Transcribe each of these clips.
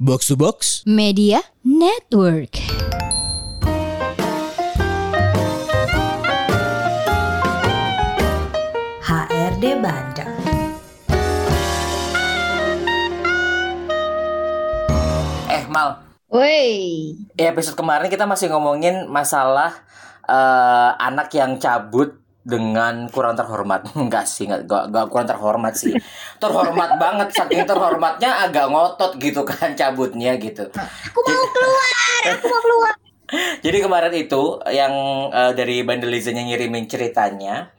Box to Box Media Network. HRD Bandung. Eh Mal, Woi, episode kemarin kita masih ngomongin masalah eh, anak yang cabut dengan kurang terhormat. Enggak sih, enggak, enggak, enggak kurang terhormat sih. Terhormat banget, saking terhormatnya agak ngotot gitu kan cabutnya gitu. aku mau keluar, aku mau keluar. Jadi kemarin itu yang eh, dari Bandelizanya ngirimin ceritanya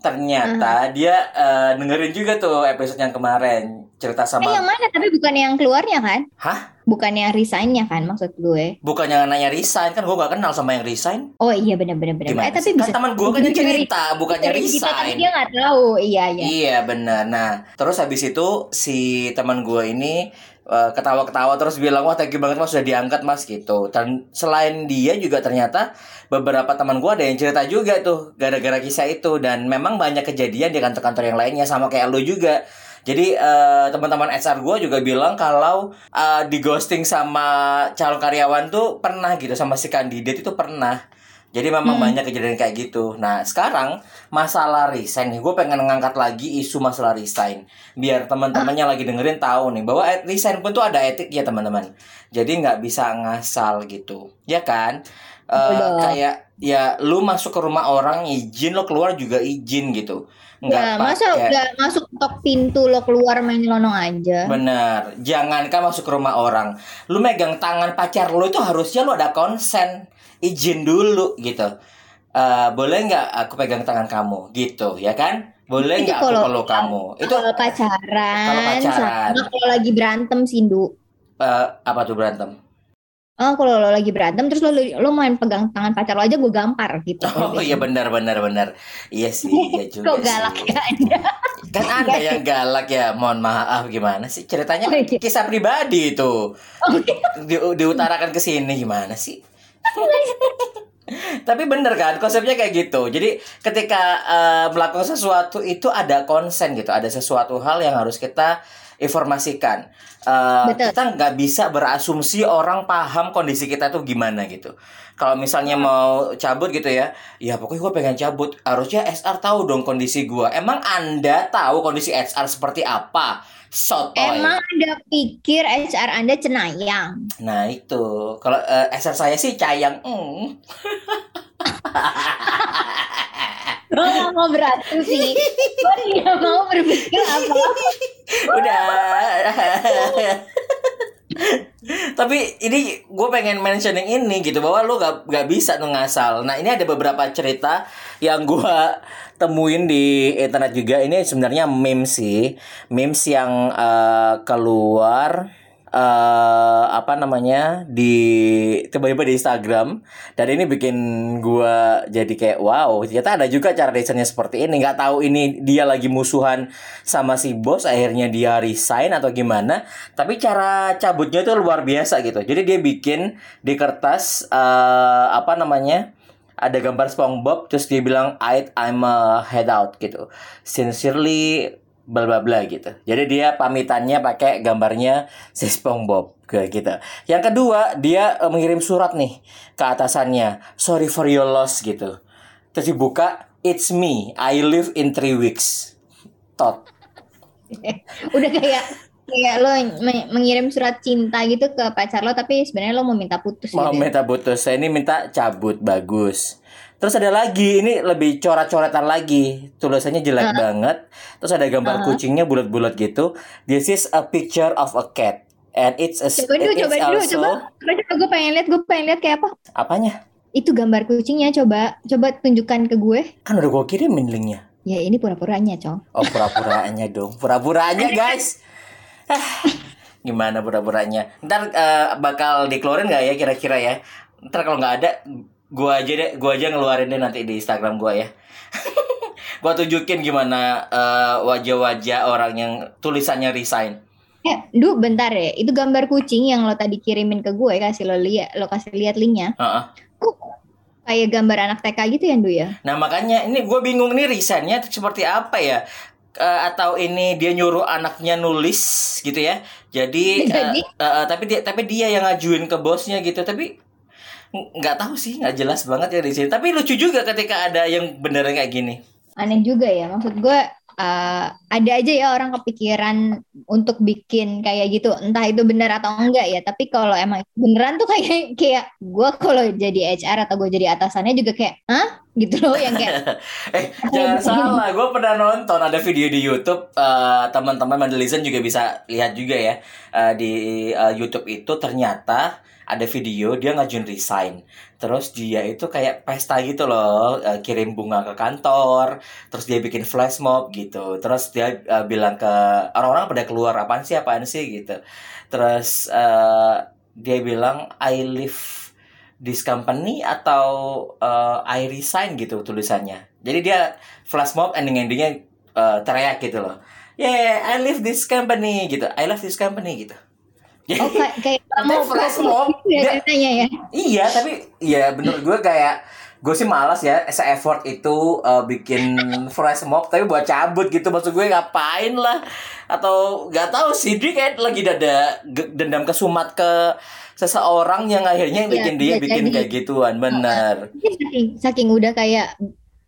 Ternyata dia eh, dengerin juga tuh episode yang kemarin Cerita Eh sama yang mana? Tapi bukan yang keluarnya kan? Hah? Bukan yang resignnya kan maksud gue? Bukan yang nanya resign Kan gue gak kenal sama yang resign Oh iya benar-benar benar. Gimana Eh tapi bisa. Kan teman gue kan cerita Bukannya tapi resign dia nggak tahu. Iya iya. Iya benar. Nah terus habis itu si teman gue ini eh, ketawa-ketawa terus bilang wah thank you banget mas sudah diangkat mas gitu. Dan selain dia juga ternyata beberapa teman gue ada yang cerita juga tuh gara-gara kisah itu dan memang banyak kejadian di kantor-kantor yang lainnya sama kayak lu juga. Jadi eh, teman-teman HR gue juga bilang kalau eh, di ghosting sama calon karyawan tuh pernah gitu sama si kandidat itu pernah. Jadi memang banyak kejadian kayak gitu. Nah sekarang masalah resign nih, gue pengen ngangkat lagi isu masalah resign. Biar teman-temannya lagi dengerin tahu nih bahwa resign pun tuh ada etik ya teman-teman. Jadi nggak bisa ngasal gitu, ya kan? Betul. kayak ya lu masuk ke rumah orang izin lo keluar juga izin gitu. Nggak Ya, masa udah masuk tok pintu lo keluar main nyelonong aja. Bener, jangankan masuk ke rumah orang, lu megang tangan pacar lu itu harusnya lu ada konsen, izin dulu gitu. Eh, boleh nggak aku pegang tangan kamu, gitu, ya kan? Boleh nggak aku kalau- peluk kamu? Itu Kalau pacaran, Kalau pacaran. sama kalau lagi berantem Sindu. eh, apa tuh berantem? Oh, kalau lo lagi berantem terus lo lo main pegang tangan pacar lo aja gue gampar gitu. Oh iya benar benar benar. Iya sih, iya juga Kok galak sih. ya Anda? Kan ada yang galak ya, mohon maaf gimana sih ceritanya Oh, iya. kisah pribadi itu. Oke. di, diutarakan ke sini gimana sih? Tapi bener kan konsepnya kayak gitu. Jadi ketika eh, melakukan sesuatu itu ada konsen gitu, ada sesuatu hal yang harus kita informasikan. Eh, Betul. kita nggak bisa berasumsi orang paham kondisi kita tuh gimana gitu. Kalau misalnya mau cabut gitu ya, ya pokoknya gue pengen cabut. Harusnya SR tahu dong kondisi gue. Emang anda tahu kondisi SR seperti apa? Sotoy. Emang Anda pikir HR Anda cenayang? Nah itu kalau eh, SR saya sih cayang. Mm. Lo gak mau berantem sih. Tidak mau berpikir apa Udah. Tapi ini gue pengen mentioning ini gitu bahwa lo gak, gak bisa tuh ngasal. Nah ini ada beberapa cerita yang gue temuin di internet juga. Ini sebenarnya memes sih, memes yang eh, keluar eh apa namanya di tiba-tiba di Instagram dan ini bikin gua jadi kayak wow ternyata ada juga cara desainnya seperti ini. Nggak tahu ini dia lagi musuhan sama si bos akhirnya dia resign atau gimana tapi cara cabutnya tuh luar biasa gitu. Jadi dia bikin di kertas eh apa namanya ada gambar SpongeBob terus dia bilang I I'm a head out gitu. Sincerely bla bla bla gitu. Jadi dia pamitannya pakai gambarnya si SpongeBob gitu. Yang kedua, dia eh, mengirim surat nih ke atasannya, sorry for your loss gitu. Terus dibuka, it's me, I live in three weeks. Tot. Udah kayak kayak lo me- mengirim surat cinta gitu ke pacar lo tapi sebenarnya lo mau minta putus Mau gitu. ya. minta putus, saya ini minta cabut bagus. Terus ada lagi, ini lebih coret-coretan lagi. Tulisannya jelek banget. Terus ada gambar kucingnya bulat-bulat gitu. This is a picture of a cat. And it's a Coba dulu, coba dulu, also coba. Coba, coba gue pengen lihat, gue pengen lihat kayak apa. apanya? Itu gambar kucingnya coba, coba tunjukkan ke gue. Kan udah gue kirimin linknya. Ya ini pura-puranya, Cong. Oh pura-puranya dong, pura-puranya guys. Ah, Gimana pura-puranya? Ntar eh, bakal dikeluarin nggak ya kira-kira ya? Ntar kalau nggak ada, gua aja deh, gua aja ngeluarin deh nanti di Instagram gua ya. gua tunjukin gimana eh, wajah-wajah orang yang tulisannya resign. Eh, Du, bentar ya. Itu gambar kucing yang lo tadi kirimin ke gue, kasih lo lihat, lo kasih lihat linknya. Heeh. Kok kayak gambar anak TK gitu ya, Du ya? Nah makanya ini gue bingung nih resignnya seperti apa ya? eh, atau ini dia nyuruh anaknya nulis gitu ya. Jadi, Jadi? eh, tapi dia tapi dia yang ngajuin ke bosnya gitu. Tapi nggak tahu sih, nggak jelas banget ya di sini. Tapi lucu juga ketika ada yang beneran kayak gini. aneh juga ya. Maksud gue uh, ada aja ya orang kepikiran untuk bikin kayak gitu. Entah itu benar atau enggak ya. Tapi kalau emang beneran tuh kayak kayak gue kalau jadi HR atau gue jadi atasannya juga kayak hah? gitu loh yang kayak eh jangan salah, gue pernah nonton ada video di YouTube eh, teman-teman Mandelizen juga bisa lihat juga ya. Eh, di eh, YouTube itu ternyata ada video dia ngajuin resign. Terus dia itu kayak pesta gitu loh, eh, kirim bunga ke kantor, terus dia bikin flash mob gitu. Terus dia eh, bilang ke orang-orang pada keluar apaan sih apaan sih gitu. Terus eh, dia bilang I leave this company atau uh, I resign gitu tulisannya. Jadi dia flash mob ending-endingnya uh, teriak gitu loh. Yeah, I leave this company gitu. I love this company gitu. Oh kayak mau flash mob, gitu ya ya? Iya, tapi ya menurut gue kayak gue sih malas ya se effort itu uh, bikin flash mob tapi buat cabut gitu. Maksud gue ngapain lah? Atau nggak tahu sih dia kayak lagi dada dendam kesumat ke seseorang yang akhirnya Iya, bikin dia bisa bikin jadi. kayak gituan bener. Mungkin saking, saking udah kayak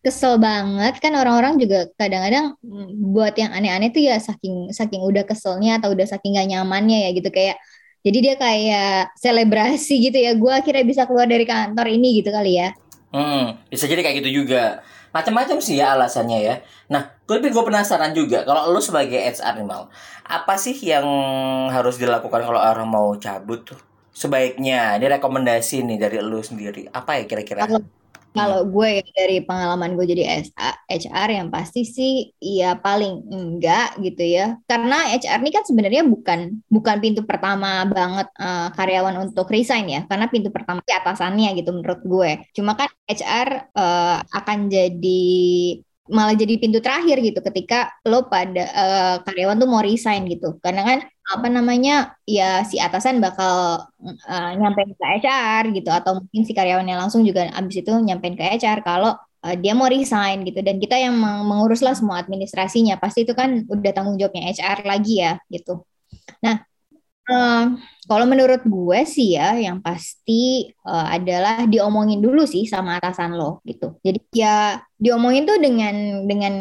kesel banget kan orang-orang juga kadang-kadang mm, buat yang aneh-aneh tuh ya saking saking udah keselnya atau udah saking gak nyamannya ya gitu. Kayak jadi dia kayak selebrasi gitu ya gue akhirnya bisa keluar dari kantor ini gitu kali ya Hmm, bisa jadi kayak gitu juga. Macam-macam sih ya alasannya ya. Nah, tapi gue penasaran juga kalau lu sebagai HR nih Mal, apa sih yang harus dilakukan kalau orang mau cabut tuh? Sebaiknya, ini rekomendasi nih dari lu sendiri. Apa ya kira-kira? Kalau kalau gue ya dari pengalaman gue jadi HR yang pasti sih ya paling enggak gitu ya. Karena HR ini kan sebenarnya bukan bukan pintu pertama banget eh, karyawan untuk resign ya. Karena pintu pertama di atasannya gitu menurut gue. Cuma kan HR eh, akan jadi malah jadi pintu terakhir gitu ketika lo pada eh, karyawan tuh mau resign gitu. Karena kan apa namanya ya si atasan bakal uh, nyampein ke HR gitu. Atau mungkin si karyawannya langsung juga abis itu nyampein ke HR kalau uh, dia mau resign gitu. Dan kita yang meng- mengurus lah semua administrasinya. Pasti itu kan udah tanggung jawabnya HR lagi ya gitu. Nah kalau menurut gue sih ya yang pasti eh, adalah diomongin dulu sih sama atasan lo gitu. Jadi ya diomongin tuh dengan dengan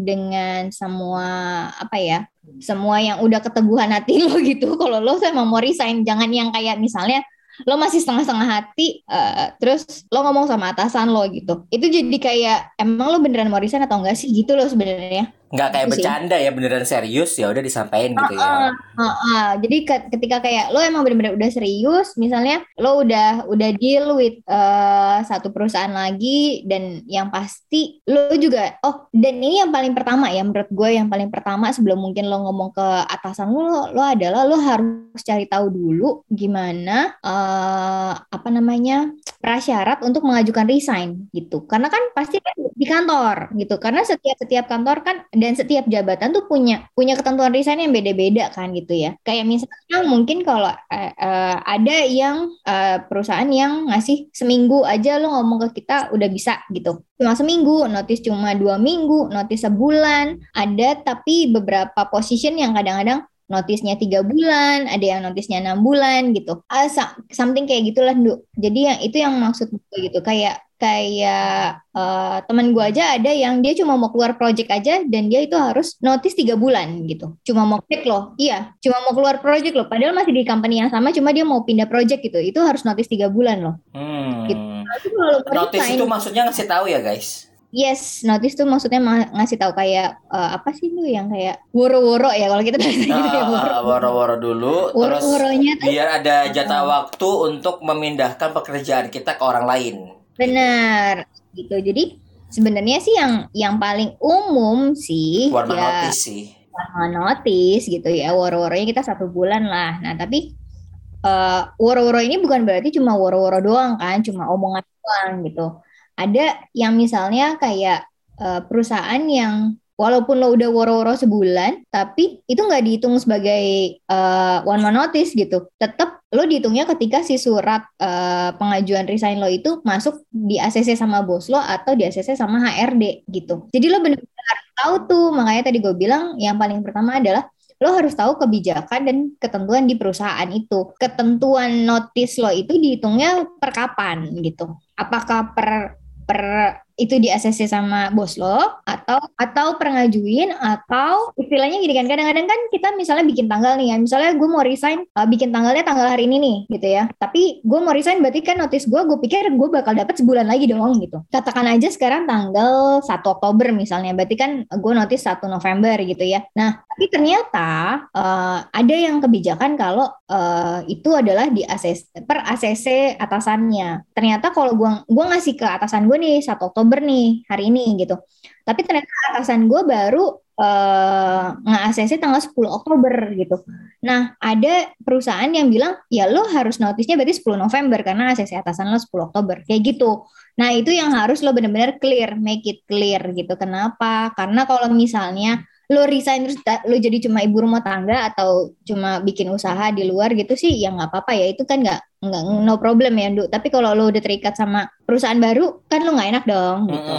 dengan semua apa ya semua yang udah keteguhan hati lo gitu. Kalau lo emang mau resign jangan yang kayak misalnya lo masih setengah-setengah hati eh, terus lo ngomong sama atasan lo gitu. Itu jadi kayak emang lo beneran mau resign atau enggak sih? Gitu lo sebenarnya Nggak kayak Itu sih. bercanda ya, beneran serius ya udah disampaikan gitu ya. Heeh, jadi ke- ketika kayak lo emang bener-bener udah serius, misalnya lo udah udah deal with eh, satu perusahaan lagi dan yang pasti lo juga oh dan ini yang paling pertama ya menurut gue yang paling pertama sebelum mungkin lo ngomong ke atasan lo lo adalah lo harus cari tahu dulu gimana eh, apa namanya prasyarat untuk mengajukan resign gitu karena kan pasti kan di kantor gitu karena setiap setiap kantor kan dan setiap jabatan tuh punya punya ketentuan resign yang beda-beda kan gitu ya. Kayak misalnya mungkin kalau eh, eh, ada yang eh, perusahaan yang ngasih seminggu aja lo ngomong ke kita udah bisa gitu. Cuma seminggu notice cuma dua minggu notice sebulan ada tapi beberapa position yang kadang-kadang notisnya tiga bulan, ada yang notisnya enam bulan gitu. Ah, sa- something kayak gitulah, Nduk. Jadi yang itu yang maksud gue gitu, kayak kayak eh, teman gue aja ada yang dia cuma mau keluar project aja dan dia itu harus notice tiga bulan gitu. Cuma mau cek loh, iya, cuma mau keluar project loh. Padahal masih di company yang sama, cuma dia mau pindah project gitu. Itu harus notice tiga bulan loh. Hmm. Notice resign- itu maksudnya ngasih tahu ya guys. Yes, notice tuh maksudnya ma- ngasih tahu kayak eh, apa sih lu yang kayak woro-woro ya kalau kita bahasa gitu ya woro. Ah, Woro-woro dulu, terus Woro-woronya tuh biar ada jatah waktu untuk memindahkan pekerjaan kita ke orang lain. benar gitu. Jadi sebenarnya sih yang yang paling umum sih Warna ya notice sih. warna notice gitu ya. Woro-woronya kita satu bulan lah. Nah tapi eh, woro-woro ini bukan berarti cuma woro-woro doang kan, cuma omongan doang gitu. Ada yang misalnya kayak eh, perusahaan yang walaupun lo udah woro-woro sebulan, tapi itu nggak dihitung sebagai eh, one man notice gitu. Tetap lo dihitungnya ketika si surat eh, pengajuan resign lo itu masuk di ACC sama bos lo atau di ACC sama HRD gitu. Jadi lo bener-bener tahu tuh makanya tadi gue bilang yang paling pertama adalah lo harus tahu kebijakan dan ketentuan di perusahaan itu. Ketentuan notice lo itu dihitungnya per kapan gitu. Apakah per per itu di ACC sama bos lo atau atau pengajuin atau istilahnya gini kan kadang-kadang kan kita misalnya bikin tanggal nih ya. Misalnya gue mau resign uh, bikin tanggalnya tanggal hari ini nih gitu ya. Tapi gue mau resign berarti kan notice gue gue pikir gue bakal dapat sebulan lagi dong gitu. Katakan aja sekarang tanggal 1 Oktober misalnya berarti kan gue notice 1 November gitu ya. Nah tapi ternyata uh, ada yang kebijakan kalau uh, itu adalah di ACC per ACC atasannya. Ternyata kalau gue gue ngasih ke atasan gue nih 1 Oktober Oktober nih hari ini gitu. Tapi ternyata atasan gue baru uh, nge-ACC tanggal 10 Oktober gitu. Nah, ada perusahaan yang bilang, ya lo harus notisnya berarti 10 November karena ACC atasan lo 10 Oktober. Kayak gitu. Nah, itu yang harus lo benar-benar clear, make it clear gitu. Kenapa? Karena kalau misalnya lo resign terus lo jadi cuma ibu rumah tangga atau cuma bikin usaha di luar gitu sih ya nggak apa-apa ya. Itu kan nggak nggak no problem ya Ndu. Tapi kalau lo udah terikat sama perusahaan baru kan lo nggak enak dong gitu.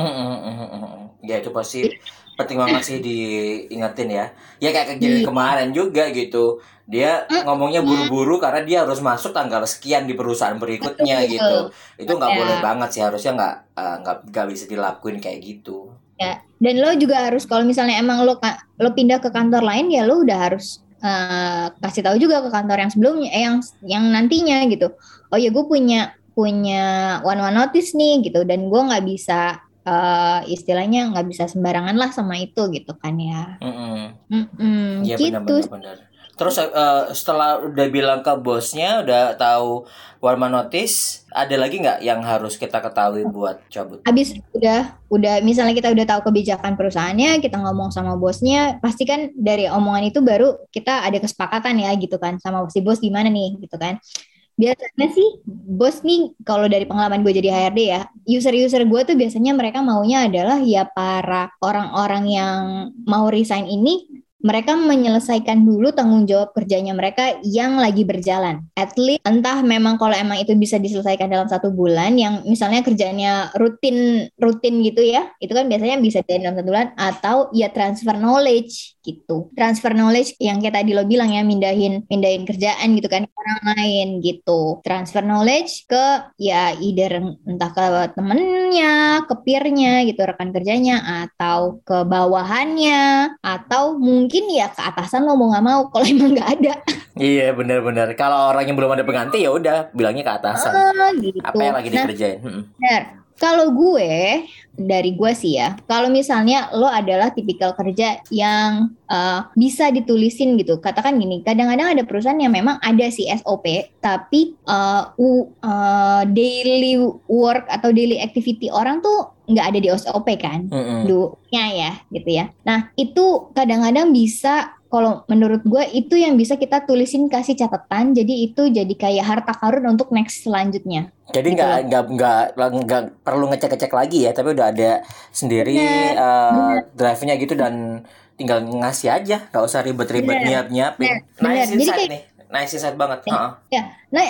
ya itu pasti penting banget sih diingetin ya. Ya kayak kejadian iya. kemarin juga gitu. Dia ngomongnya buru-buru karena dia harus masuk tanggal sekian di perusahaan berikutnya gitu. Itu nggak ya. boleh banget sih harusnya nggak eh, nggak uh, nggak bisa dilakuin kayak gitu ya dan lo juga harus kalau misalnya emang lo lo pindah ke kantor lain ya lo udah harus uh, kasih tahu juga ke kantor yang sebelumnya eh, yang yang nantinya gitu oh ya gue punya punya one one notice nih gitu dan gue nggak bisa uh, istilahnya nggak bisa sembarangan lah sama itu gitu kan ya mm -mm. Mm -mm, ya, gitu benar, benar, benar. Terus uh, setelah udah bilang ke bosnya, udah tahu warma notice, ada lagi nggak yang harus kita ketahui buat cabut? Habis udah, udah misalnya kita udah tahu kebijakan perusahaannya, kita ngomong sama bosnya, pasti kan dari omongan itu baru kita ada kesepakatan ya gitu kan sama si bos gimana nih gitu kan. Biasanya sih bos nih kalau dari pengalaman gue jadi HRD ya, user-user gue tuh biasanya mereka maunya adalah ya para orang-orang yang mau resign ini mereka menyelesaikan dulu tanggung jawab kerjanya mereka yang lagi berjalan. At least entah memang kalau emang itu bisa diselesaikan dalam satu bulan, yang misalnya kerjanya rutin rutin gitu ya, itu kan biasanya bisa dalam satu bulan atau ya transfer knowledge gitu. Transfer knowledge yang kayak tadi lo bilang ya mindahin mindahin kerjaan gitu kan orang lain gitu. Transfer knowledge ke ya either entah ke temennya, ke peernya gitu rekan kerjanya atau ke bawahannya atau mungkin ya ke atasan lo mau nggak mau kalau emang nggak ada. Iya benar-benar. Kalau orang yang belum ada pengganti ya udah bilangnya ke atasan. Oh, gitu. Apa yang lagi dikerjain? Nah, benar. Kalau gue dari gue sih ya, kalau misalnya lo adalah tipikal kerja yang uh, bisa ditulisin gitu, katakan gini, kadang-kadang ada perusahaan yang memang ada sih SOP, tapi uh, uh, daily work atau daily activity orang tuh nggak ada di SOP kan, mm -hmm. ya gitu ya. Nah itu kadang-kadang bisa kalau menurut gue itu yang bisa kita tulisin kasih catatan jadi itu jadi kayak harta karun untuk next selanjutnya. Jadi gitu nggak nggak nggak nggak perlu ngecek ngecek lagi ya tapi udah ada sendiri uh, drive-nya gitu dan tinggal ngasih aja nggak usah ribet-ribet nyiap nyiapin nice jadi kayak, nih nice insight banget ya, ya. nah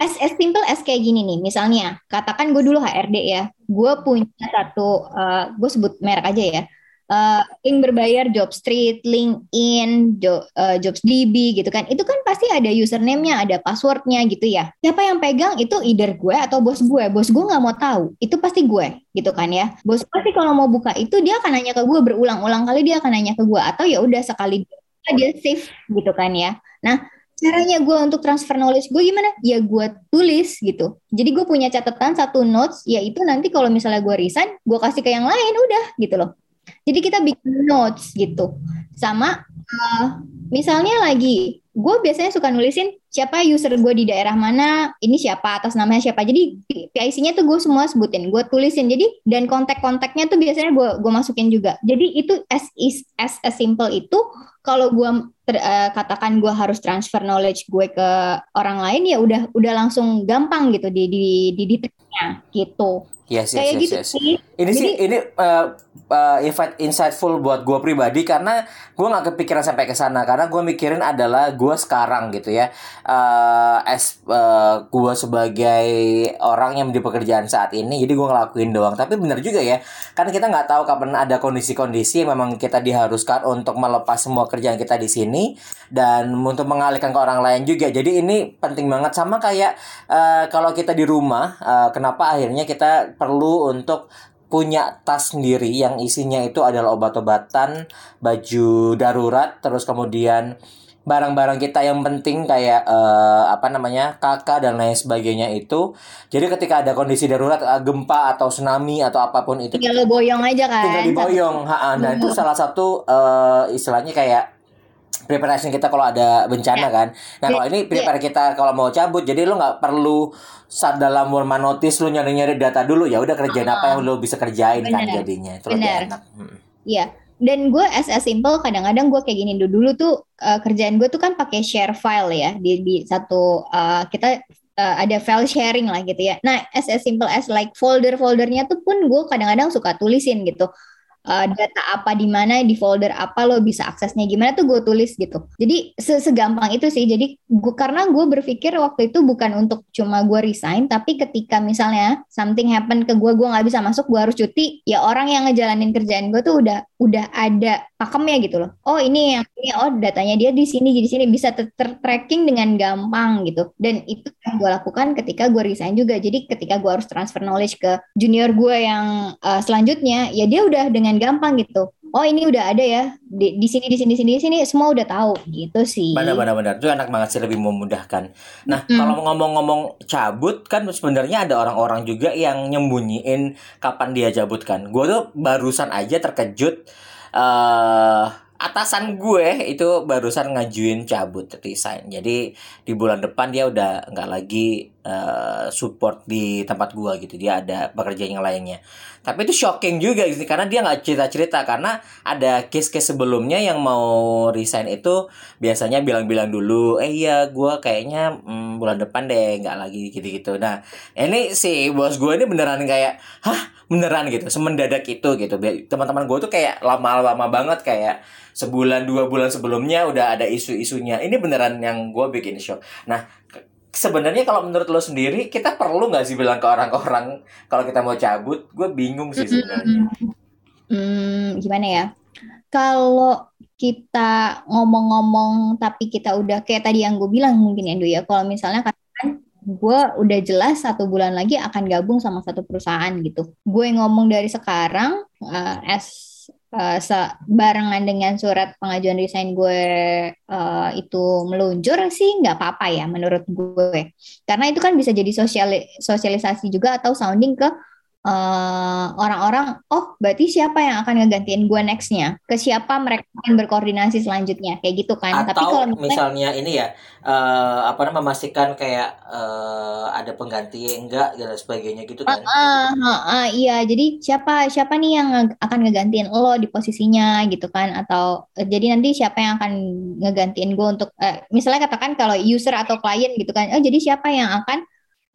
as, as simple as kayak gini nih misalnya katakan gue dulu HRD ya. Gue punya satu uh, gue sebut merek aja ya uh, link berbayar job street, LinkedIn, job, uh, jobs DB gitu kan. Itu kan pasti ada username-nya, ada passwordnya gitu ya. Siapa yang pegang itu either gue atau bos gue. Bos gue nggak mau tahu. Itu pasti gue gitu kan ya. Bos pasti kalau mau buka itu dia akan nanya ke gue berulang-ulang kali dia akan nanya ke gue atau ya udah sekali dia save gitu kan ya. Nah, caranya gue untuk transfer knowledge gue gimana? Ya gue tulis gitu. Jadi gue punya catatan satu notes, yaitu nanti kalau misalnya gue resign, gue kasih ke yang lain, udah gitu loh. Jadi kita bikin notes gitu. Sama uh, misalnya lagi, gue biasanya suka nulisin siapa user gue di daerah mana, ini siapa, atas namanya siapa. Jadi PIC-nya tuh gue semua sebutin, gue tulisin. Jadi dan kontak-kontaknya tuh biasanya gue gue masukin juga. Jadi itu as is as, as simple itu kalau gue uh, katakan gue harus transfer knowledge gue ke orang lain ya udah udah langsung gampang gitu di di di, di gitu. Yes, yes, Kayak yes, gitu yes. sih. Ini Jadi, sih ini uh, uh, insightful buat gue pribadi karena gue nggak kepikiran sampai ke sana karena gue mikirin adalah gue sekarang gitu ya. uh, as uh, gue sebagai orang yang di pekerjaan saat ini jadi gue ngelakuin doang tapi benar juga ya karena kita nggak tahu kapan ada kondisi-kondisi yang memang kita diharuskan untuk melepas semua kerjaan kita di sini dan untuk mengalihkan ke orang lain juga. Jadi ini penting banget sama kayak uh, kalau kita di rumah uh, kenapa akhirnya kita perlu untuk punya tas sendiri yang isinya itu adalah obat-obatan, baju darurat, terus kemudian barang-barang kita yang penting kayak uh, apa namanya kakak dan lain sebagainya itu jadi ketika ada kondisi darurat uh, gempa atau tsunami atau apa pun itu tinggal boyong aja kan tinggal diboyong ha nah itu salah satu uh, istilahnya kayak preparation kita kalau ada bencana yeah. kan. Nah kalau ini prepare yeah. kita kalau mau cabut, jadi lo nggak perlu saat dalam warma notice lo nyari-nyari data dulu ya udah kerjaan uh, apa yang lo bisa kerjain bener. kan jadinya itu lebih enak. Iya. Hmm dan gue as a simple kadang-kadang gue kayak gini. Dulu dulu tuh uh, kerjaan gue tuh kan pakai share file ya. Di di satu uh, kita uh, ada file sharing lah gitu ya. Nah as as simple as like folder foldernya tuh pun gue kadang-kadang suka tulisin gitu uh, data apa di mana di folder apa lo bisa aksesnya gimana tuh gue tulis gitu. Jadi segampang itu sih. Jadi gua, karena gue berpikir waktu itu bukan untuk cuma gue resign tapi ketika misalnya something happen ke gue gue nggak bisa masuk gue harus cuti ya orang yang ngejalanin kerjaan gue tuh udah udah ada pakemnya gitu loh. Oh ini yang ini oh datanya dia di sini di sini. Bisa ter tracking dengan gampang gitu. Dan itu yang gue lakukan ketika gue resign juga. Jadi ketika gue harus transfer knowledge ke junior gue yang uh, selanjutnya ya dia udah dengan dengan gampang gitu. Oh ini udah ada ya di, di sini di sini di sini di sini semua udah tahu gitu sih. Benar benar benar itu enak banget sih lebih memudahkan. Nah hmm. kalau ngomong-ngomong cabut kan sebenarnya ada orang-orang juga yang nyembunyiin kapan dia cabut kan. Gue tuh barusan aja terkejut. Uh, atasan gue itu barusan ngajuin cabut resign. Jadi di bulan depan dia udah nggak lagi uh, support di tempat gue gitu. Dia ada pekerjaan yang lainnya. Tapi itu shocking juga gitu karena dia nggak cerita-cerita karena ada case-case sebelumnya yang mau resign itu biasanya bilang-bilang dulu, eh iya gue kayaknya hmm, bulan depan deh nggak lagi gitu-gitu. Nah ini si bos gue ini beneran kayak, hah beneran gitu, semendadak itu gitu. Teman-teman gue tuh kayak lama-lama banget kayak sebulan dua bulan sebelumnya udah ada isu-isunya ini beneran yang gue bikin shock nah sebenarnya kalau menurut lo sendiri kita perlu nggak sih bilang ke orang-orang kalau kita mau cabut? Gue bingung sih sebenarnya. hmm, gimana ya? Kalau kita ngomong-ngomong tapi kita udah kayak tadi yang gue bilang mungkin ya ya. Kalau misalnya kan gue udah jelas satu bulan lagi akan gabung sama satu perusahaan gitu. Gue ngomong dari sekarang uh, as uh, barengan dengan surat pengajuan resign gue uh, itu meluncur sih nggak apa-apa ya menurut gue. Karena itu kan bisa jadi sosial sosialisasi juga atau sounding ke Eh, orang-orang uh, oh berarti siapa yang akan ngegantiin gue nextnya? Ke siapa mereka akan berkoordinasi selanjutnya? Kayak gitu kan. Atau tapi kalau misalnya, misalnya ini ya uh, apa namanya memastikan kayak uh, ada pengganti enggak dan sebagainya gitu kan? Uh, uh, uh, uh, iya. Jadi siapa siapa nih yang akan ngegantiin lo di posisinya gitu kan? Atau uh, jadi nanti siapa yang akan ngegantiin gue untuk uh, misalnya katakan kalau user atau klien gitu kan oh jadi siapa yang akan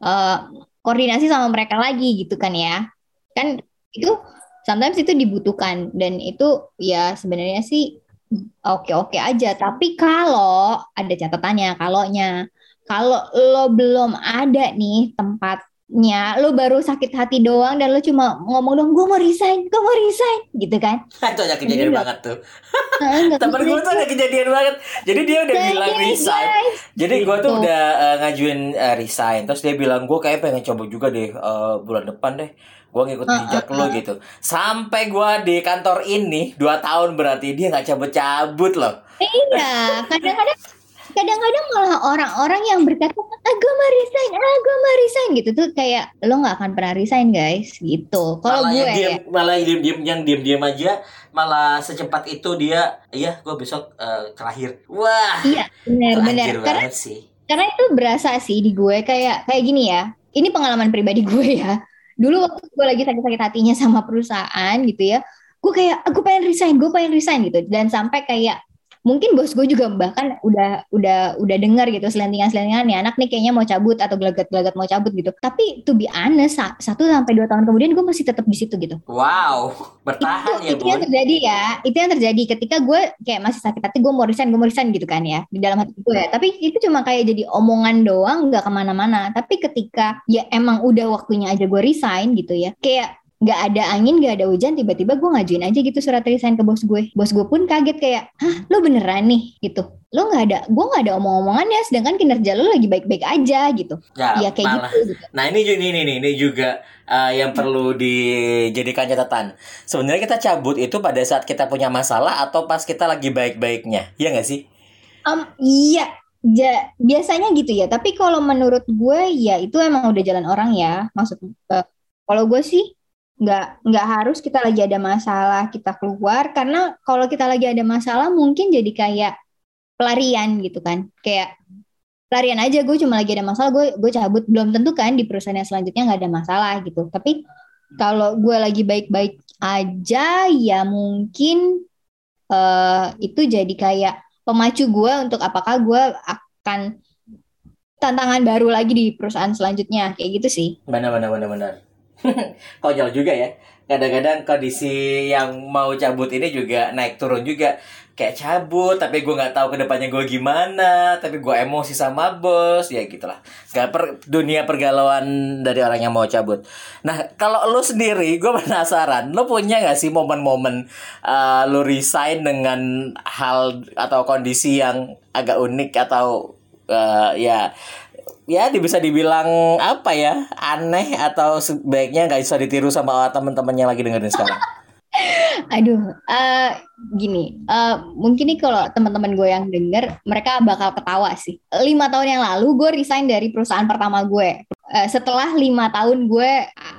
uh, koordinasi sama mereka lagi gitu kan ya. Kan itu sometimes itu dibutuhkan dan itu ya sebenarnya sih oke-oke aja. Tapi kalau ada catatannya kalaunya kalau lo belum ada nih tempat nya lu baru sakit hati doang dan lu cuma ngomong dong gue mau resign gue mau resign gitu kan. Itu ada kejadian Jadi, banget tuh. Temen gue tuh ada kejadian banget. Jadi dia udah nah, bilang resign. guys. jadi gue tuh gitu. udah uh, ngajuin uh, resign. Terus dia bilang gue kayak pengen coba juga deh uh, bulan depan deh. Gue ngikut uh, jejak uh, uh. lo gitu. Sampai gue di kantor ini dua tahun berarti dia nggak cabut-cabut loh. Iya kadang-kadang kadang-kadang malah orang-orang yang berkata ah gue mau resign ah gue mau resign gitu tuh kayak lo nggak akan pernah resign guys gitu. Kalau gue yang diem, ya. malah yang diem diem yang diem diem aja malah secepat itu dia iya gue besok uh, terakhir. Wah iya benar benar. karena sih. karena itu berasa sih di gue kayak kayak gini ya ini pengalaman pribadi gue ya. Dulu waktu gue lagi sakit-sakit hatinya sama perusahaan gitu ya gue kayak aku pengen resign gue pengen resign gitu. Dan sampai kayak mungkin bos gue juga bahkan udah udah udah dengar gitu selentingan selentingan nih anak nih kayaknya mau cabut atau gelagat gelagat mau cabut gitu. Tapi to be honest sa- satu sampai dua tahun kemudian gue masih tetap di situ gitu. Wow, bertahan itu, ya itu yang bun. terjadi ya. Itu yang terjadi ketika gue kayak masih sakit hati gue mau resign gue mau resign gitu kan ya di dalam hati gue. Tapi itu cuma kayak jadi omongan doang nggak ke mana-mana. Tapi ketika ya emang udah waktunya aja gue resign gitu ya kayak nggak ada angin nggak ada hujan tiba-tiba gue ngajuin aja gitu surat resign ke bos gue bos gue pun kaget kayak hah lo beneran nih gitu lo nggak ada gue nggak ada omong-omongannya sedangkan kinerja lo lagi baik-baik aja gitu Ya, ya kayak malah. gitu, gitu. Nah ini juga ini, ini, ini juga uh, yang perlu dijadikan catatan. Sebenarnya kita cabut itu pada saat kita punya masalah atau pas kita lagi baik-baiknya, ya nggak sih? Um, iya, ja- biasanya gitu ya. Tapi kalau menurut gue ya itu emang udah jalan orang ya. Maksud eh, kalau gue sih nggak nggak harus kita lagi ada masalah kita keluar karena kalau kita lagi ada masalah mungkin jadi kayak pelarian gitu kan. Kayak pelarian aja gue cuma lagi ada masalah gue gue cabut belum tentu kan di perusahaan yang selanjutnya nggak ada masalah gitu. Tapi kalau gue lagi baik-baik aja ya mungkin eh itu jadi kayak pemacu gue untuk apakah gue akan tantangan baru lagi di perusahaan selanjutnya kayak gitu sih. Benar, benar, benar, benar. Konyol juga ya. Kadang-kadang kondisi yang mau cabut ini juga naik turun juga. Kayak cabut, tapi gue nggak tahu ke depannya gue gimana. Tapi gue emosi sama bos, ya gitulah. Gak per, dunia pergalauan dari orang yang mau cabut. Nah, kalau lo sendiri, gue penasaran. Lo punya nggak sih momen-momen uh, lo resign dengan hal atau kondisi yang agak unik atau uh, ya ya bisa dibilang apa ya aneh atau sebaiknya nggak bisa ditiru sama teman-teman yang lagi dengerin sekarang. Aduh, eh gini, eh mungkin nih kalau teman-teman gue yang denger, mereka bakal ketawa sih. Lima tahun yang lalu gue resign dari perusahaan pertama gue. Eh, setelah lima tahun gue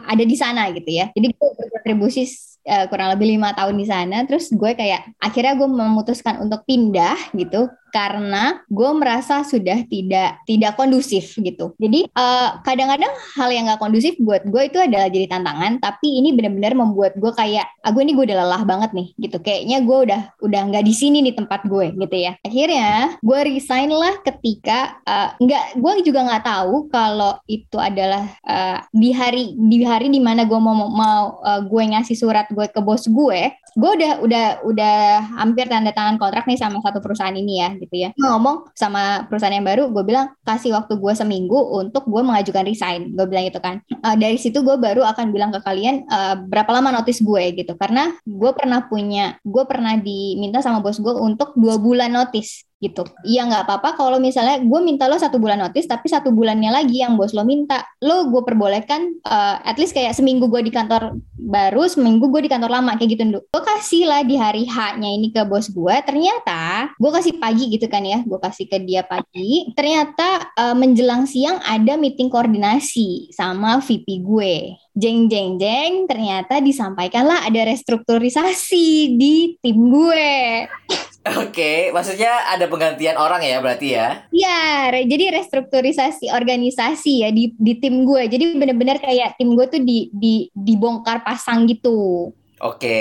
ada di sana gitu ya. Jadi gue berkontribusi eh, kurang lebih lima tahun di sana. Terus gue kayak akhirnya gue memutuskan untuk pindah gitu karena gue merasa sudah tidak tidak kondusif gitu. Jadi eh, kadang-kadang hal yang gak kondusif buat gue itu adalah jadi tantangan, tapi ini benar-benar membuat gue kayak, aku ini gue udah lelah banget nih gitu. Kayaknya gue udah udah nggak di sini nih tempat gue gitu ya. Akhirnya gue resign lah ketika eh, nggak, gue juga nggak tahu kalau itu adalah eh, di hari di hari di mana gue mau mau eh, gue ngasih surat gue ke bos gue gue udah udah udah hampir tanda tangan kontrak nih sama satu perusahaan ini ya gitu ya. Ngomong. Sama perusahaan yang baru gue bilang kasih waktu gue seminggu untuk gue mengajukan resign gue bilang gitu kan. Eh, dari situ gue baru akan bilang ke kalian eh, berapa lama notice gue gitu. Karena gue pernah punya gue pernah diminta sama bos gue untuk dua bulan notice gitu. Iya nggak apa-apa kalau misalnya gue minta lo satu bulan notice tapi satu bulannya lagi yang bos lo minta. Lo gue perbolehkan eh, at least kayak seminggu gue di kantor baru seminggu gue di kantor lama kayak gitu gue kasih lah di hari H-nya ini ke bos gue ternyata gue kasih pagi gitu kan ya gue kasih ke dia pagi. Ternyata eh, menjelang siang ada meeting koordinasi sama VP gue. Jeng jeng jeng ternyata disampaikanlah ada restrukturisasi di tim gue Oke, maksudnya ada penggantian orang ya berarti ya? Iya, re- jadi restrukturisasi organisasi ya di di tim gue. Jadi bener-bener kayak tim gue tuh di di dibongkar pasang gitu. Oke.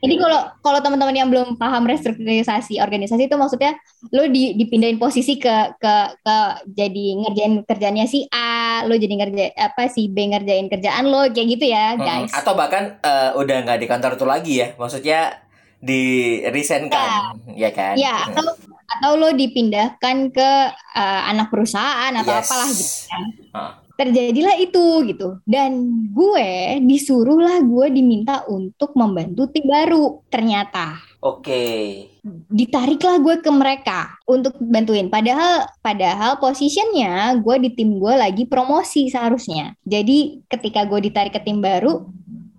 Jadi kalau kalau teman-teman yang belum paham restrukturisasi organisasi itu maksudnya lo di, dipindahin posisi ke ke ke jadi ngerjain kerjaannya si A, lo jadi ngerjain apa si B ngerjain kerjaan lo kayak gitu ya, guys. Atau bahkan eh, udah nggak di kantor itu lagi ya? Maksudnya di resign kan, ya kan? Ya, atau atau lo dipindahkan ke uh, anak perusahaan atau Yes. apalah gitu kan. Ah. Terjadilah itu gitu. Dan gue disuruhlah gue diminta untuk membantu tim baru ternyata. Oke. Ditariklah gue ke mereka untuk bantuin. Padahal padahal posisinya gue di tim gue lagi promosi seharusnya. Jadi ketika gue ditarik ke tim baru,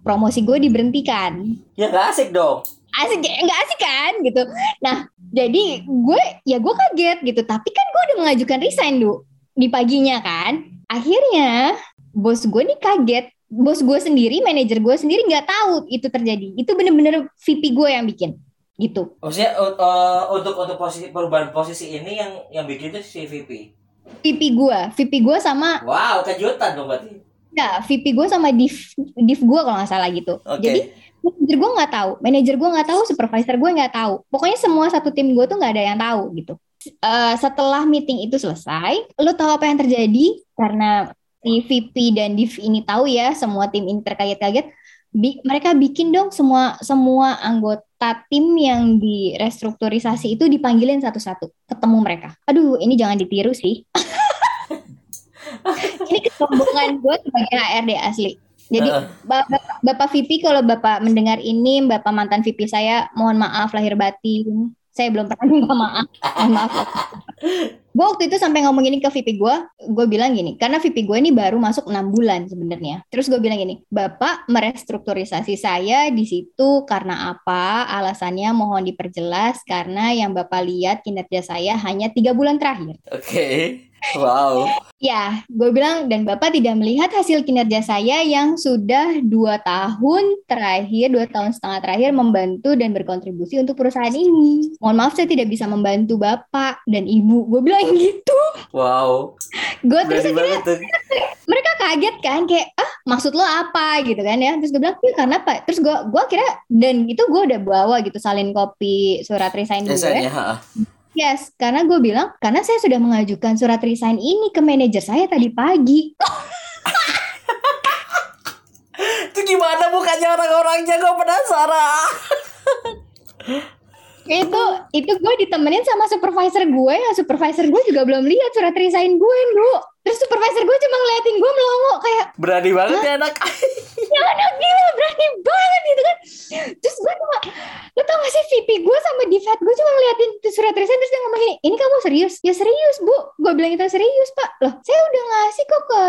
promosi gue diberhentikan Ya nggak asik dong. Asik nggak asik kan gitu. Nah jadi gue ya gue kaget gitu. Tapi kan gue udah mengajukan resign du di paginya kan. Akhirnya bos gue nih kaget. Bos gue sendiri manajer gue sendiri nggak tahu itu terjadi. Itu bener-bener VP gue yang bikin gitu. Maksudnya uh, uh, untuk untuk posisi perubahan posisi ini yang yang bikin itu si VP. VP gue VP gue sama Wow, kejutan dong berarti. ya VP gue sama div div gue kalau nggak salah gitu. Oke. jadi manajer gue nggak tahu manajer gue nggak tahu supervisor gue nggak tahu pokoknya semua satu tim gue tuh nggak ada yang tahu gitu uh, setelah meeting itu selesai, lo tahu apa yang terjadi? Karena si VP dan Div ini tahu ya, semua tim ini terkaget-kaget. Bi mereka bikin dong semua semua anggota tim yang di restrukturisasi itu dipanggilin satu-satu, ketemu mereka. Aduh, ini jangan ditiru sih. ini kesombongan gue sebagai HRD asli. Jadi uh. Bapak, Bapak VP kalau Bapak mendengar ini, Bapak mantan VP saya, mohon maaf lahir batin. Saya belum pernah minta maaf. Maaf gue waktu itu sampai ngomong gini ke VP gue gue bilang gini karena VP gue ini baru masuk enam bulan sebenarnya terus gue bilang gini bapak merestrukturisasi saya di situ karena apa alasannya mohon diperjelas karena yang bapak lihat kinerja saya hanya tiga bulan terakhir oke okay. Wow. Ya, gue bilang dan Bapak tidak melihat hasil kinerja saya yang sudah dua tahun terakhir, dua tahun setengah terakhir membantu dan berkontribusi untuk perusahaan ini. Mohon maaf saya tidak bisa membantu Bapak dan Ibu. Gue bilang gitu. Wow. gue terus akhirnya, mereka kaget kan kayak ah maksud lo apa gitu kan ya. Terus gue bilang ya karena apa? Terus gue gue kira dan itu gue udah bawa gitu salin kopi surat resign gue. Ya. Yes, karena gue bilang karena saya sudah mengajukan surat resign ini ke manajer saya tadi pagi. itu gimana bukannya orang-orangnya gue penasaran. itu itu gue ditemenin sama supervisor gue ya supervisor gue juga belum lihat surat resign gue lu terus supervisor gue cuma ngeliatin gue melongo kayak berani banget ya anak? Ya anak gila berani banget gitu kan. Terus gue cuma lo tau gak sih VP gue sama Divat gue cuma ngeliatin surat resign terus dia ngomong gini ini kamu serius ya serius bu. Gue bilang itu serius pak. Loh saya udah ngasih kok ke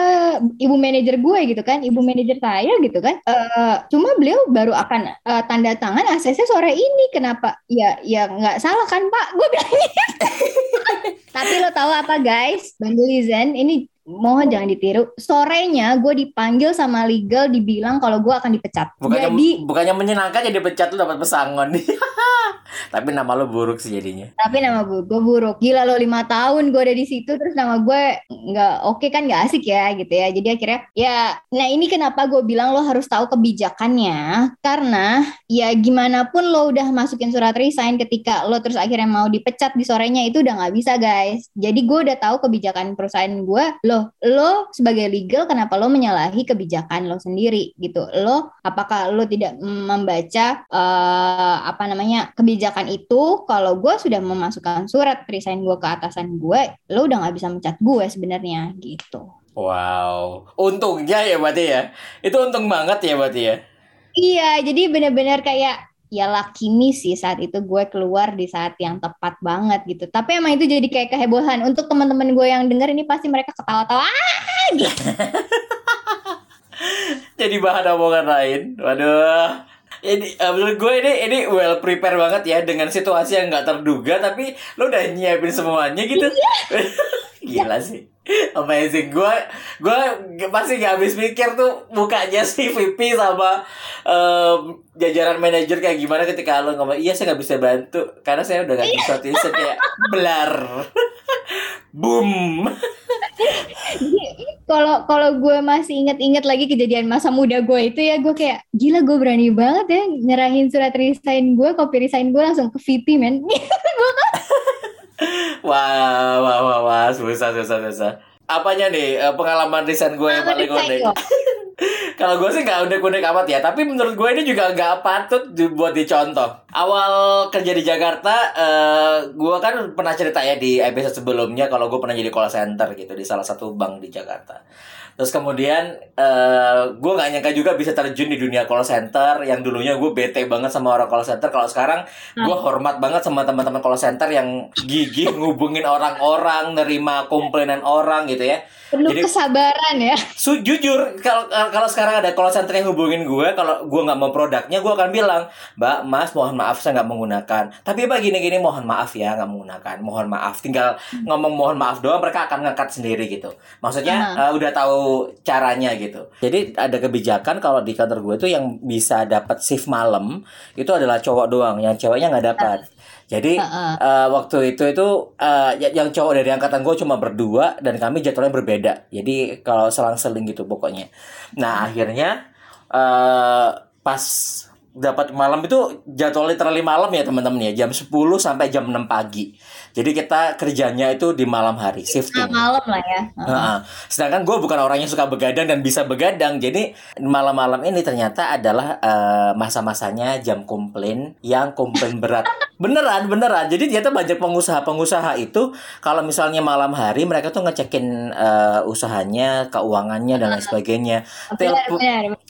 ibu manajer gue gitu kan ibu manajer saya gitu kan. Uh, cuma beliau baru akan uh, tanda tangan ACC sore ini. Kenapa? Ya ya nggak salah kan pak. Gue bilang gitu tapi lo tahu apa guys? Bandulizen ini mohon jangan ditiru. Sorenya gue dipanggil sama legal dibilang kalau gue akan dipecat. Bukannya, Jadi bukannya menyenangkan ya dipecat tuh dapat pesangon. Tapi nama lo buruk sih jadinya. Tapi nama gue, gue buruk. Gila lo lima tahun gue ada di situ terus nama gue nggak oke okay kan nggak asik ya gitu ya. Jadi akhirnya ya, nah ini kenapa gue bilang lo harus tahu kebijakannya karena ya gimana pun lo udah masukin surat resign ketika lo terus akhirnya mau dipecat di sorenya itu udah nggak bisa guys. Jadi gue udah tahu kebijakan perusahaan gue. Lo lo sebagai legal kenapa lo menyalahi kebijakan lo sendiri gitu. Lo apakah lo tidak membaca uh, apa namanya kebijakan itu? Kalau gue sudah memasukkan surat resign gue ke atasan gue lo udah nggak bisa mencat gue sebenarnya gitu. Wow. Untungnya ya berarti ya. Itu untung banget ya berarti ya. Iya jadi benar-benar kayak ya lakimi sih saat itu gue keluar di saat yang tepat banget gitu. Tapi emang itu jadi kayak kehebohan. Untuk teman-teman gue yang denger ini pasti mereka ketawa-tawa. Ah, gitu. jadi bahan omongan lain. Waduh. Ini uh, menurut gue ini ini well prepare banget ya dengan situasi yang nggak terduga tapi lo udah nyiapin semuanya gitu. Iya. gila sih. Amazing. Gue gue pasti gak habis mikir tuh mukanya si VP sama um, jajaran manajer kayak gimana ketika lo ngomong iya saya nggak bisa bantu. Karena saya udah gak bisa tulis kayak belar boom. Kalau kalau gue masih inget-inget lagi kejadian masa muda gue itu ya gue kayak gila gue berani banget ya nyerahin surat resign gue kopi resign gue langsung ke VP men wah wah wah wah susah susah susah. Apanya nih eh, pengalaman resign gue yang paling unik? kalau gue sih nggak unik-unik amat ya tapi menurut gue ini juga nggak patut buat dicontoh. Awal kerja di Jakarta uh, gue kan pernah cerita ya di episode sebelumnya kalau gue pernah jadi call center gitu di salah satu bank di Jakarta Terus kemudian uh, eh, gue nggak nyangka juga bisa terjun di dunia call center yang dulunya gue bete banget sama orang call center. Kalau sekarang gue hmm. hormat banget sama teman-teman call center yang gigih ngubungin orang-orang, nerima komplainan orang gitu ya penuh Jadi, kesabaran ya. Su jujur kalau kalau sekarang ada call center yang hubungin gue, kalau gue nggak mau produknya, gue akan bilang, Mbak, Mas, mohon maaf saya nggak menggunakan. Tapi Mbak gini-gini, mohon maaf ya nggak menggunakan, mohon maaf. Tinggal hmm. ngomong mohon maaf doang, mereka akan ngangkat sendiri gitu. Maksudnya uh, uh, udah tahu caranya gitu. Jadi ada kebijakan kalau di kantor gue itu yang bisa dapat shift malam itu adalah cowok doang, yang ceweknya nggak dapat. Uh. Jadi uh -uh. Uh, waktu itu itu uh, yang cowok dari angkatan gue cuma berdua dan kami jadwalnya berbeda. Jadi kalau selang-seling gitu pokoknya. Nah akhirnya uh, pas dapat malam itu jadwal literally malam ya teman-teman ya jam 10 sampai jam 6 pagi. Jadi kita kerjanya itu di malam hari Nah, shifting. malam lah ya. Heeh. Sedangkan gue bukan orang yang suka begadang dan bisa begadang. Jadi malam-malam ini ternyata adalah eh, masa-masanya jam komplain yang komplain berat. Beneran, beneran. Jadi ternyata banyak pengusaha-pengusaha itu kalau misalnya malam hari mereka tuh ngecekin eh, usahanya, keuangannya dan lain sebagainya. Benar, Telepon.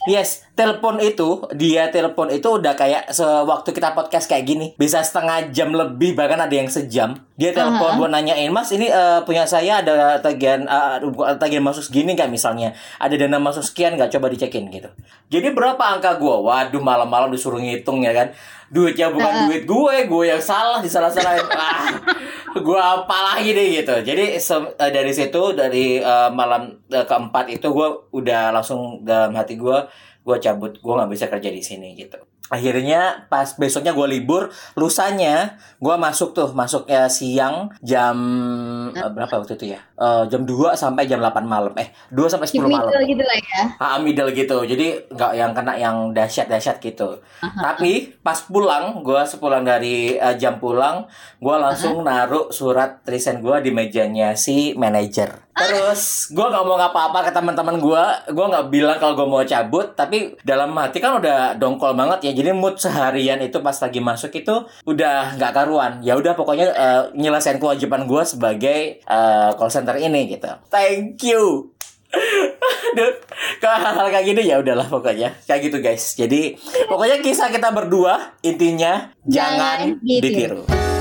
Yes, telepon itu dia telepon itu udah kayak sewaktu kita podcast kayak gini bisa setengah jam lebih bahkan ada yang sejam. Dia telepon buat nanyain mas ini eh, punya saya ada tagihan eh, tagihan masuk segini nggak misalnya? Ada dana masuk sekian nggak? Coba dicekin gitu. Jadi berapa angka gua? Waduh malam-malam disuruh ngitung ya kan duitnya bukan duit gue gue yang salah disalah-salahin. Ah gue apa lagi deh gitu. Jadi se- eh, dari situ dari eh, malam eh, keempat itu gue udah langsung dalam hati gue gue cabut gue nggak bisa kerja di sini gitu akhirnya pas besoknya gue libur lusanya gue masuk tuh masuk ya siang jam eh, berapa waktu itu ya Eh, jam 2 sampai jam 8 malam eh 2 sampai 10 Keep malam middle gitu lah ya. Ah, middle gitu. Jadi nggak yang kena yang dahsyat-dahsyat gitu. Tapi pas pulang, gua sepulang dari eh, jam pulang, gua langsung naruh surat resign gua di mejanya si manajer. Terus gua nggak mau ngapa-apa ke teman-teman gua, gua nggak bilang kalau gua mau cabut, tapi dalam hati kan udah dongkol banget ya. Jadi mood seharian itu pas lagi masuk itu udah nggak karuan. Ya udah pokoknya eh, nyelesain kewajiban gua sebagai eh, call center ini gitu. Thank you. Aduh, kalau hal-hal kayak gini ya udahlah pokoknya kayak gitu guys. Jadi pokoknya kisah kita berdua intinya jangan, Jangan ditiru. ditiru.